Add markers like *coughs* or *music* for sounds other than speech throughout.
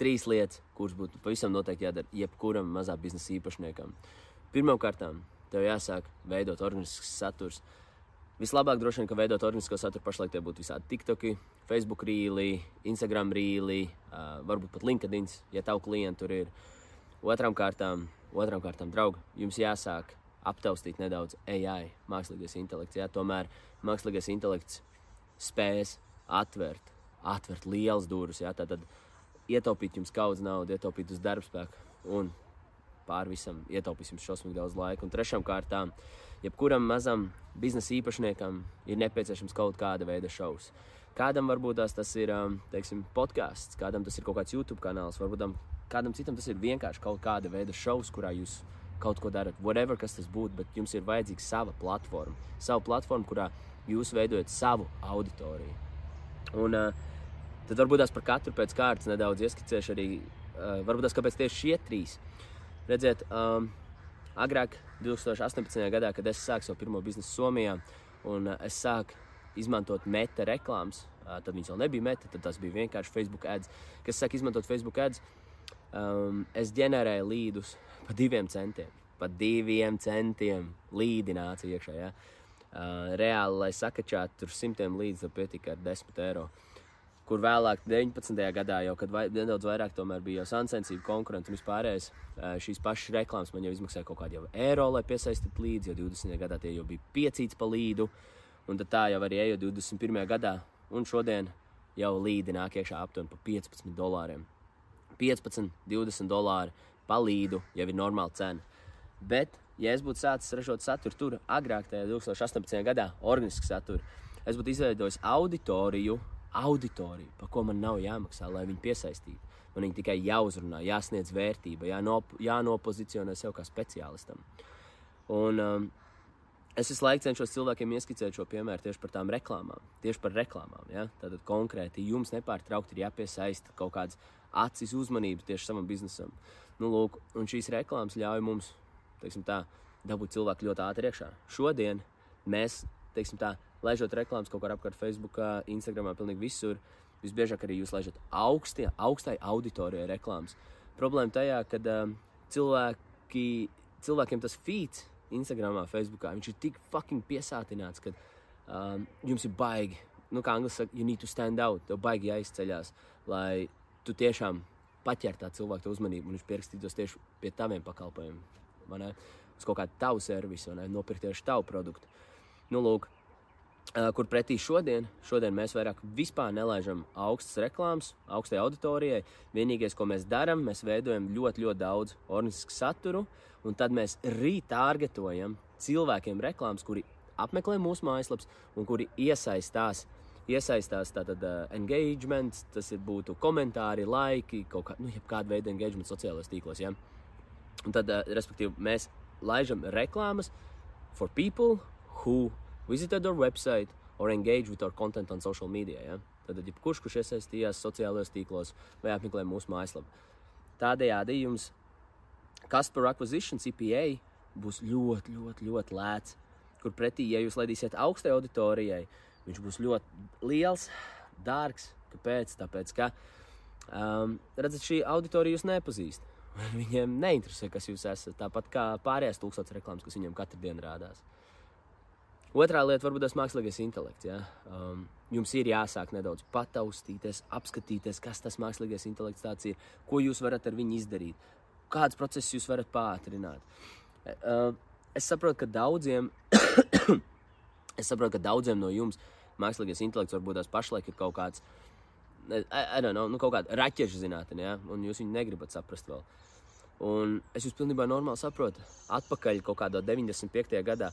trīs lietas, kuras būtu pavisam noteikti jādara jebkuram mazā biznesa īpašniekam. Pirmkārt, tev jāsāk veidot organisks saturs. Vislabāk droši vien, ka veidot organisko saturu pašlaik tie būtu visādi TikToki, Facebook rīli, Instagram rīli, uh, varbūt pat LinkedIn, ja tavu klientu tur ir. Otram kārtām, otram kārtām, draugi, jums jāsāk aptaustīt nedaudz AI, mākslīgais intelekts. Jā, tomēr mākslīgais intelekts spēs atvērt, atvērt lielas durvis. Jā, tad ietaupīt jums kaudz naudu, ietaupīt uz darbspēku un pāri visam ietaupīs jums šausmīgi daudz laika. Un trešām kārtām, jebkuram mazam biznesa īpašniekam ir nepieciešams kaut kāda veida šovs. Kādam varbūt tās, tas ir um, teiksim, podkāsts, kādam tas ir kaut kāds YouTube kanāls, varbūt kādam citam tas ir vienkārši kaut kāda veida šovs, kurā jūs kaut ko darat, whatever kas tas būtu, bet jums ir vajadzīga sava platforma, sava platforma, kurā jūs veidojat savu auditoriju. Un, uh, tad varbūt tās par katru pēc kārtas nedaudz ieskicēšu arī, uh, varbūt tās kāpēc tieši šie trīs. Redziet, um, agrāk, 2018. gadā, kad es sāku savu pirmo biznesu Somijā, un uh, es sāku izmantot meta reklāmas, uh, tad viņas vēl nebija meta, tad tas bija vienkārši Facebook ads, kas sāk izmantot Facebook ads. Um, es ģenerēju līdus par diviem centiem. Par diviem centiem līdi nāca iekšā. Ja? Uh, reāli, lai sakačātu simtiem līdzi, tad pietika ar 10 eiro. Kur vēlāk, 19. gadā, jau kad vai, nedaudz vairāk bija jau sāncensība, konkurence un vispārējais, šīs pašas reklāmas man jau izmaksāja kaut kādu eiro, lai piesaistītu līdzi, jo 20. gadā tie jau bija piecīts pa līdu. Un tā jau arī ejot 21. gadā, un šodien jau līdi nāk iekšā aptuveni par 15 dolāriem. 15, 20 dolāri palīdu, jau ir normāla cena. Bet, ja es būtu sācis ražot saturu tur agrāk, tajā 2018. gadā, organisku saturu, es būtu izveidojis auditoriju, auditoriju, par ko man nav jāmaksā, lai viņi piesaistītu. Man viņi tikai jāuzrunā, jāsniedz vērtība, jānop, jānopozicionē sev kā speciālistam. Un, um, es visu laiku cenšos cilvēkiem ieskicēt šo piemēru tieši par tām reklāmām. Tieši par reklāmām. Ja? Tad konkrēti jums nepārtraukti ir jāpiesaista kaut kādas acis uzmanības tieši savam biznesam. Nu, lūk, un šīs reklāmas ļauj mums tā, dabūt cilvēku ļoti ātri iekšā. Šodien mēs, teiksim, tā, laižot reklāmas kaut kur apkārt, Facebook, Instagram, pilnīgi visur, visbiežāk arī jūs laižat augstie, augstai auditorijai reklāmas. Problēma tajā, ka um, cilvēki, cilvēkiem tas feeds Instagram, Facebook, viņš ir tik fucking piesātināts, ka um, jums ir baigi. Nu, kā angļuiski saka, you need to stand out, tev baigi jāizceļās, lai tu tiešām paķert tā cilvēka uzmanību, un viņš pierakstītos tieši pie taviem pakalpojumiem, uz kaut kādu tavu servisu, nopirkt tieši tavu produktu. Nu, lūk, kur pretī šodien, šodien mēs vairāk vispār nelaižam augstas reklāmas, augstai auditorijai. Vienīgais, ko mēs darām, mēs veidojam ļoti, ļoti daudz organisku saturu, un tad mēs rītārgetojam cilvēkiem reklāmas, kuri apmeklē mūsu mājaslapas un kuri iesaistās iesaistās tātad uh, engagement, tas ir būtu komentāri, laiki, kaut kā, nu, kāda veida engagement sociālajos tīklos. Ja? Un tad, uh, respektīvi, mēs laižam reklāmas for people who visited our website or engage with our content on social media. Ja? Tad, jebkurš, kurš iesaistījās sociālajos tīklos vai apmeklē mūsu mājaslapu. Tādējādi jums Customer Acquisition CPA būs ļoti, ļoti, ļoti lēts. Kur pretī, ja jūs laidīsiet augstai auditorijai, uh, Viņš būs ļoti liels, dārgs. Kāpēc? Tāpēc, ka um, redzat, šī auditorija jūs nepazīst. *laughs* Viņiem neinteresē, kas jūs esat. Tāpat kā pārējās tūkstošas reklāmas, kas viņiem katru dienu rādās. Otrā lieta varbūt tas mākslīgais intelekts. Ja? Um, jums ir jāsāk nedaudz pataustīties, apskatīties, kas tas mākslīgais intelekts ir, ko jūs varat ar viņu izdarīt, kādus procesus jūs varat pātrināt. Uh, es saprotu, ka daudziem *coughs* Es saprotu, ka daudziem no jums mākslīgais intelekts varbūt tās pašlaik ir kaut kāds, I, I know, nu, kaut kāda raķešu zinātne, ja? un jūs viņu negribat saprast vēl. Un es jūs pilnībā normāli saprotu. Atpakaļ kaut kādā 95. gadā,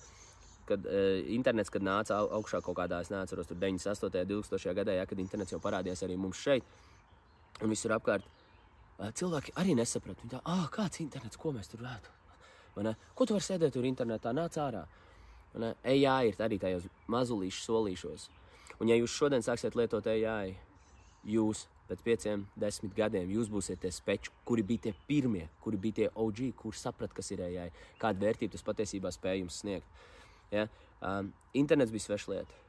kad uh, internets kad nāca augšā kaut kādā, es neatceros, tur 98. un 2000. gadā, ja, kad internets jau parādījās arī mums šeit un visur apkārt. Uh, cilvēki arī nesaprata, viņi tā, ah, kāds internets, ko mēs tur vētu. Ko tu vari sēdēt tur internetā, nāc ārā. AI ir arī tajos mazulīšu solīšos. Un ja jūs šodien sāksiet lietot AI, jūs pēc pieciem, desmit gadiem jūs būsiet tie speči, kuri bija tie pirmie, kuri bija tie OG, kurš saprata, kas ir AI, kāda vērtība tas patiesībā spēj jums sniegt. Ja? Um, internets bija sveša lieta.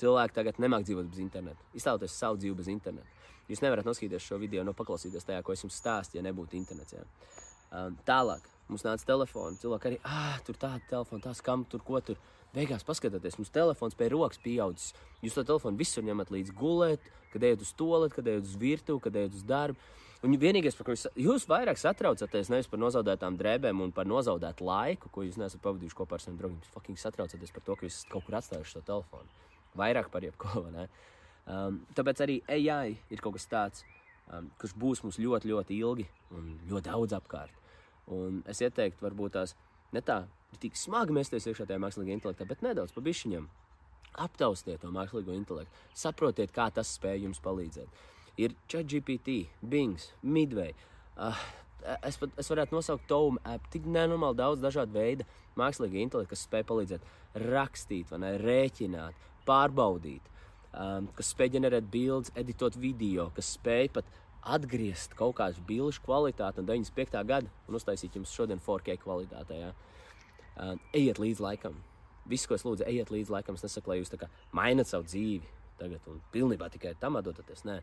Cilvēki tagad nemāk dzīvot bez interneta. Iztēloties savu dzīvi bez interneta. Jūs nevarat noskatīties šo video, no paklausīties tajā, ko es jums stāstīju, ja nebūtu internets. Ja? Um, tālāk mums nāca telefons. Cilvēki arī, ah, tur tāda telefona, tās kam tur ko tur. Beigās paskatieties, mums telefons pie rokas pieaudzis. Jūs to telefonu visur ņemat līdzi gulēt, kad ejat uz toaletu, kad ejat uz virtuvi, kad ejat uz darbu. Un vienīgais, par ko jūs, jūs vairāk satraucaties, nevis par nozaudētām drēbēm un par nozaudētu laiku, ko jūs neesat pavadījuši kopā ar saviem draugiem. Jūs fucking satraucaties par to, ka jūs kaut kur atstājuši šo telefonu. Vairāk par jebko. ne? Um, tāpēc arī AI ir kaut kas tāds, um, kurš būs mums ļoti, ļoti ilgi un ļoti daudz apkārt. Un es ieteiktu, varbūt tās ne tā, tik smagi mēsties iekšā tajā mākslīgajā intelektā, bet nedaudz pa bišķiņam. Aptaustiet to mākslīgo intelektu, saprotiet, kā tas spēj jums palīdzēt. Ir ChatGPT, Bings, Midway. Uh, es, pat, es varētu nosaukt Tomu app, tik nenormāli daudz dažādu veidu mākslīgā intelekta, kas spēj palīdzēt rakstīt, ne, rēķināt, pārbaudīt, um, kas spēj ģenerēt bildes, editot video, kas spēj pat atgriezt kaut kādu bilžu kvalitāti no 95. gada un uztaisīt jums šodien 4K kvalitātē. Ja? Uh, ejiet līdz laikam. Viss, ko es lūdzu, ejiet līdz laikam. Es nesaku, lai jūs mainat savu dzīvi tagad un pilnībā tikai tam atdodaties. Nē,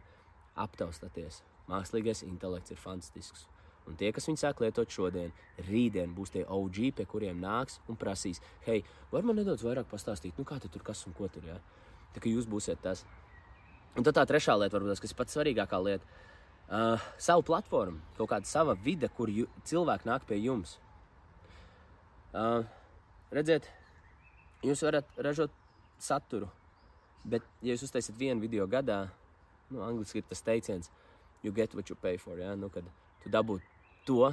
aptaustieties. Mākslīgais intelekts ir fantastisks. Un tie, kas viņu sāk lietot šodien, rītdien būs tie OG, pie kuriem nāks un prasīs, hei, var man nedaudz vairāk pastāstīt, nu kā tu tur kas un ko tur, jā. Ja? Tā kā jūs būsiet tas. Un tad tā trešā lieta, varbūt, kas ir pats svarīgākā lieta, uh, savu platformu, kaut kāda sava vide, kur jū, cilvēki nāk pie jums. Uh, redziet, jūs varat ražot saturu, bet, ja jūs uztaisiet vienu video gadā, nu, angliski ir tas teiciens, you get what you pay for, ja? nu, kad tu dabū to,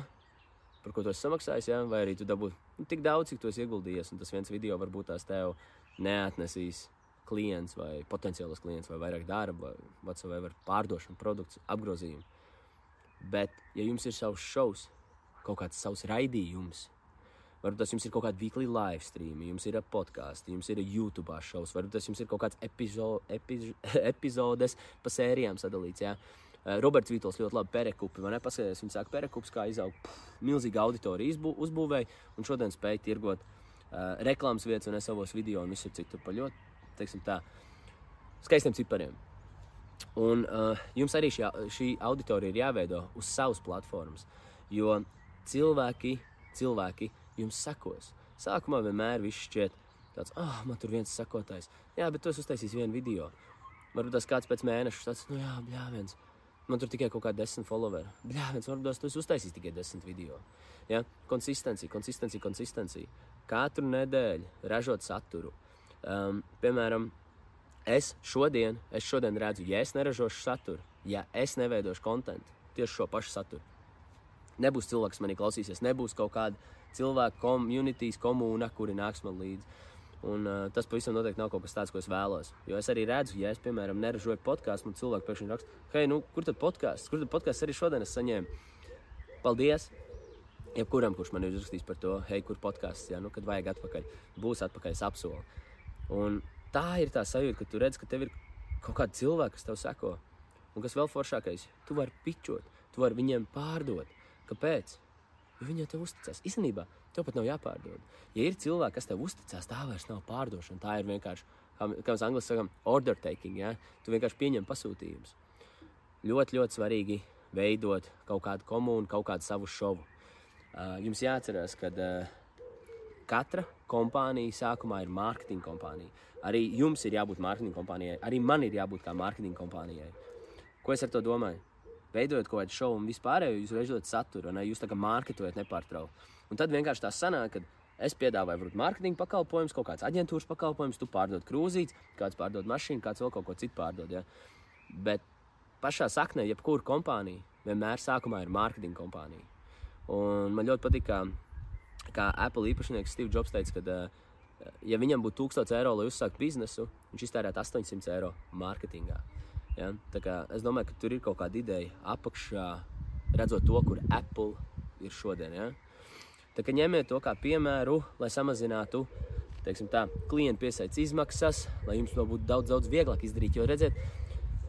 par ko tu esi samaksājis, ja? vai arī tu dabū nu, tik daudz, cik tu esi ieguldījies, un tas viens video varbūt tās tev neatnesīs klients vai potenciāls klients vai vairāk darba, vai whatsoever, pārdošana, produkts, apgrozījumu. Bet, ja jums ir savs šovs, kaut kāds savs raidījums, varbūt tas jums ir kaut kāda weekly live stream, jums ir podkāsts, jums ir YouTube šovs, varbūt tas jums ir kaut kāds epizo, epiz, *laughs* epizodes pa sērijām sadalīts. Ja? Roberts Vītols ļoti labi perekupi, vai ne? Paskatieties, viņš saka, perekups kā izaug, milzīga auditorija izbū, uzbūvēja un šodien spēja tirgot uh, reklāmas vietas un savos video un visur citur pa ļoti, teiksim tā, skaistiem cipariem. Un uh, jums arī šī, šī auditorija ir jāveido uz savas platformas, jo cilvēki, cilvēki jums sekos. Sākumā vienmēr viss šķiet tāds, ah, oh, man tur viens sekotājs. Jā, bet tu esi uztaisījis vienu video. Varbūt tas kāds pēc mēneša tāds, nu jā, bļā, viens. Man tur tikai kaut kādi desmit followeri. Bļā, viens varbūt tu esi uztaisījis tikai desmit video. Ja? Konsistencija, konsistencija, konsistencija. Katru nedēļu ražot saturu. Um, piemēram, es šodien, es šodien redzu, ja es neražošu saturu, ja es neveidošu kontentu, tieši šo pašu saturu, nebūs cilvēks, kas manī klausīsies, nebūs kaut kāda cilvēku komunitīs, komūna, kuri nāks man līdzi. Un, uh, tas pavisam noteikti nav kaut kas tāds, ko es vēlos. Jo es arī redzu, ja es, piemēram, neražoju podkāstu, man cilvēki pēkšņi raksta, hei, nu, kur tad podkāsts? Kur tad podkāsts arī šodien es saņēmu? Paldies! Jebkuram, kurš man ir uzrakstījis par to, hei, kur podkāsts, ja nu, kad vajag atpakaļ, būs atpakaļ, es apsolu. Un tā ir tā sajūta, ka tu redz, ka tev ir kaut kāda cilvēka, kas tev seko. Un kas vēl foršākais, tu vari pičot, tu vari viņiem pārdot. Kāpēc? Jo viņi jau tev uzticās. Īstenībā tev pat nav jāpārdod. Ja ir cilvēki, kas tev uzticās, tā vairs nav pārdošana. Tā ir vienkārši, kā, kā mēs angļuiski sakām, order taking. Ja? Tu vienkārši pieņem pasūtījumus. Ļoti, ļoti svarīgi veidot kaut kādu komunu, kaut kādu savu šovu. Uh, jums jāatcerās, ka uh, katra kompānija sākumā ir mārketinga kompānija. Arī jums ir jābūt mārketinga kompānijai, arī man ir jābūt kā mārketinga kompānijai. Ko es ar to domāju? Veidojot kaut kādu šovu un vispārējo, jūs veidojat saturu, un jūs tā kā mārketojat nepārtraukti. Un tad vienkārši tā sanāk, ka es piedāvāju varbūt mārketinga pakalpojumus, kaut kāds aģentūras pakalpojums, tu pārdod krūzītes, kāds pārdod mašīnu, kāds vēl kaut ko citu pārdod. Ja? Bet pašā saknē, jebkura kompānija vienmēr sākumā ir mārketinga kompānija. Un man ļoti patīk, kā, kā Apple īpašnieks Steve Jobs teica, ka, ja viņam būtu 1000 eiro, lai uzsāktu biznesu, viņš iztērētu 800 eiro mārketingā. Ja? Es domāju, ka tur ir kaut kāda ideja apakšā, redzot to, kur Apple ir šodien. Ja? Tā kā ņemiet to kā piemēru, lai samazinātu tā, klientu piesaistes izmaksas, lai jums to būtu daudz, daudz vieglāk izdarīt. Jo redziet,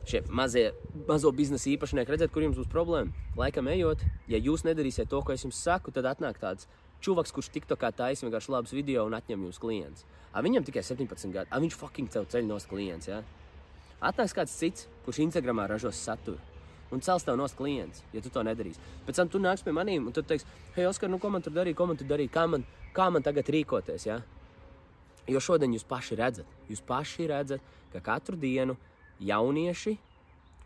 šie mazie, mazo biznesa īpašnieki, redziet, kur jums būs problēma. Laikam ejot, ja jūs nedarīsiet to, ko es jums saku, tad atnāk tāds čuvaks, kurš TikTokā taisa vienkārši labus video un atņem jums klients. A, viņam tikai 17 gadi, a, viņš fucking tev ceļ nos klients. Ja? Atnāks kāds cits, kurš Instagramā ražos saturu. Un cels tev no klients, ja tu to nedarīsi. Pēc tam tu nāks pie maniem un tu teiksi, hei, Oskar, nu, ko man tur darīt, ko man tur darīt, kā man, kā man tagad rīkoties. Ja? Jo šodien jūs paši redzat, jūs paši redzat, ka katru dienu jaunieši,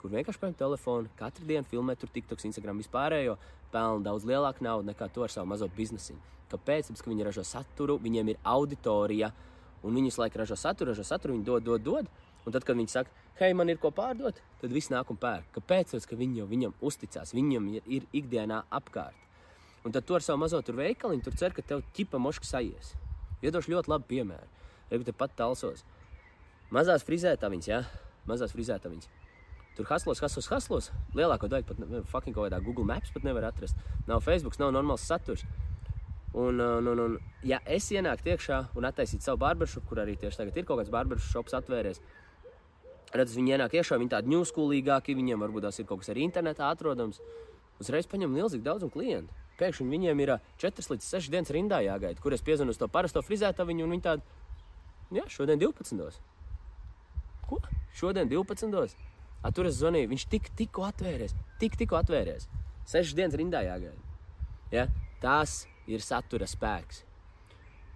kur vienkārši paņem telefonu, katru dienu filmē tur TikToks, Instagram vispārējo, pelna daudz lielāku naudu nekā to ar savu mazo biznesu. Kāpēc? Tāpēc, ka viņi ražo saturu, viņiem ir auditorija, un viņi visu laiku ražo saturu, ražo saturu, viņi dod, dod, dod. Un tad, kad viņi saka, hei, man ir ko pārdot, tad viss nāk un pērk. Kāpēc? Tāpēc, ka viņi jau viņam uzticās, viņam ir, ikdienā apkārt. Un tad tu ar savu mazo tur veikaliņu tur cer, ka tev ķipa moška sajies. Iedošu ļoti labu piemēru. Reku te pat talsos. Mazās frizētaviņas, jā, ja? mazās frizētaviņas. Tur haslos, haslos, haslos. Lielāko daļu pat ne, fucking kaut kādā Google Maps pat nevar atrast. Nav Facebook, nav normāls saturs. Un, un, un, un, ja es ienāku iekšā un attaisītu savu barberšopu, kur arī tieši tagad ir kaut kāds barberšops atvērties, redz, viņi ienāk iekšā, viņi tādi ņūskulīgāki, viņiem varbūt tās ir kaut kas arī internetā atrodams. Uzreiz paņem milzīgi daudzumu klientu. Pēkšņi viņiem ir 4 līdz 6 dienas rindā jāgaida, kur es piezvanu uz to parasto frizētaviņu, un viņi tādi, jā, šodien 12. Ko? Šodien 12. A, tur es zvanīju, viņš tik, tikko atvērties, tik, tikko atvērties. 6 dienas rindā jāgaida. Ja? Tas ir satura spēks.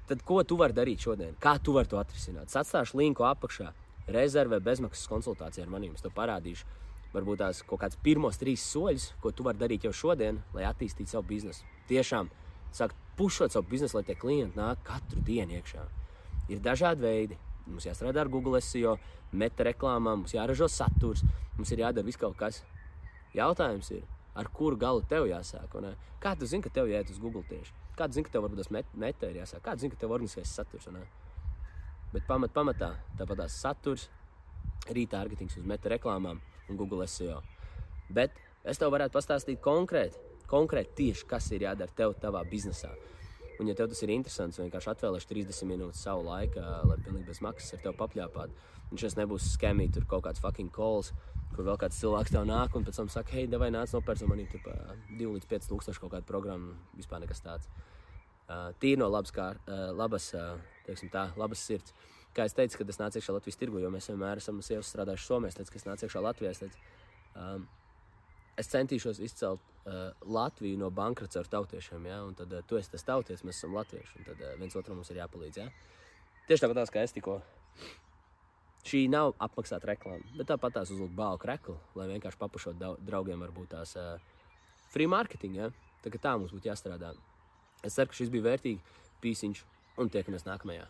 Tad ko tu vari darīt šodien? Kā tu vari to atrisināt? Es atstāšu linku apakšā. Rezervē bezmaksas konsultācija ar maniem. Es tev parādīšu, varbūt tās kaut kāds pirmos trīs soļus, ko tu vari darīt jau šodien, lai attīstītu savu biznesu. Tiešām sākt pušot savu biznesu, lai tie klienti nāk katru dienu iekšā. Ir dažādi veidi. Mums jāstrādā ar Google SEO, meta reklāmām, mums jāražo saturs, mums ir jādara viss kaut kas. Jautājums ir, ar kuru galu tev jāsāk? Un, kā tu zini, ka tev jāiet uz Google tieši? Kā tu zini, ka tev varbūt tas met, meta ir jāsāk? Kā tu zini, ka tev organiskais saturs? Un, Bet pamat, pamatā tāpat tās saturs, rītārgetings uz meta reklāmām un Google SEO. Bet es tev varētu pastāstīt konkrēti, konkrēti tieši, kas ir jādara tev tavā biznesā. Un, ja tev tas ir interesants, vienkārši atvēlēšu 30 minūtes savu laiku, lai pilnīgi bez maksas ar tevi papļāpāt. Un šis nebūs skemī, tur kaut kāds fucking calls, kur vēl kāds cilvēks tev nāk un pēc tam saka, hei, vai nāc nopērts man ir 2 līdz 5 tūkstoši kaut kāda programma, vispār nekas tāds. Tīri no labas, kā, labas, tā, labas sirds. Kā es teicu, kad es nācu iekšā Latvijas tirgu, jo mēs vienmēr esam strādājuši Somijā, es teicu, ka es nācu iekšā Latvijā. Teicu, um, es centīšos izcelt uh, Latviju no bankrota ar tautiešiem. Ja? Un tad uh, tu esi tas tautietis, mēs esam latvieši. Un tad uh, viens otram mums ir jāpalīdz. Ja? Tieši tāpat kā es tikko. Šī nav apmaksāta reklāma, bet tāpat tās uzlikt balku reklu, lai vienkārši papušot draugiem varbūt tās uh, free marketing. Ja? Tā, tā mums būtu jāstrādā. Es ceru, ka šis bija vērtīgi pīsiņš un tiekamies nākamajā.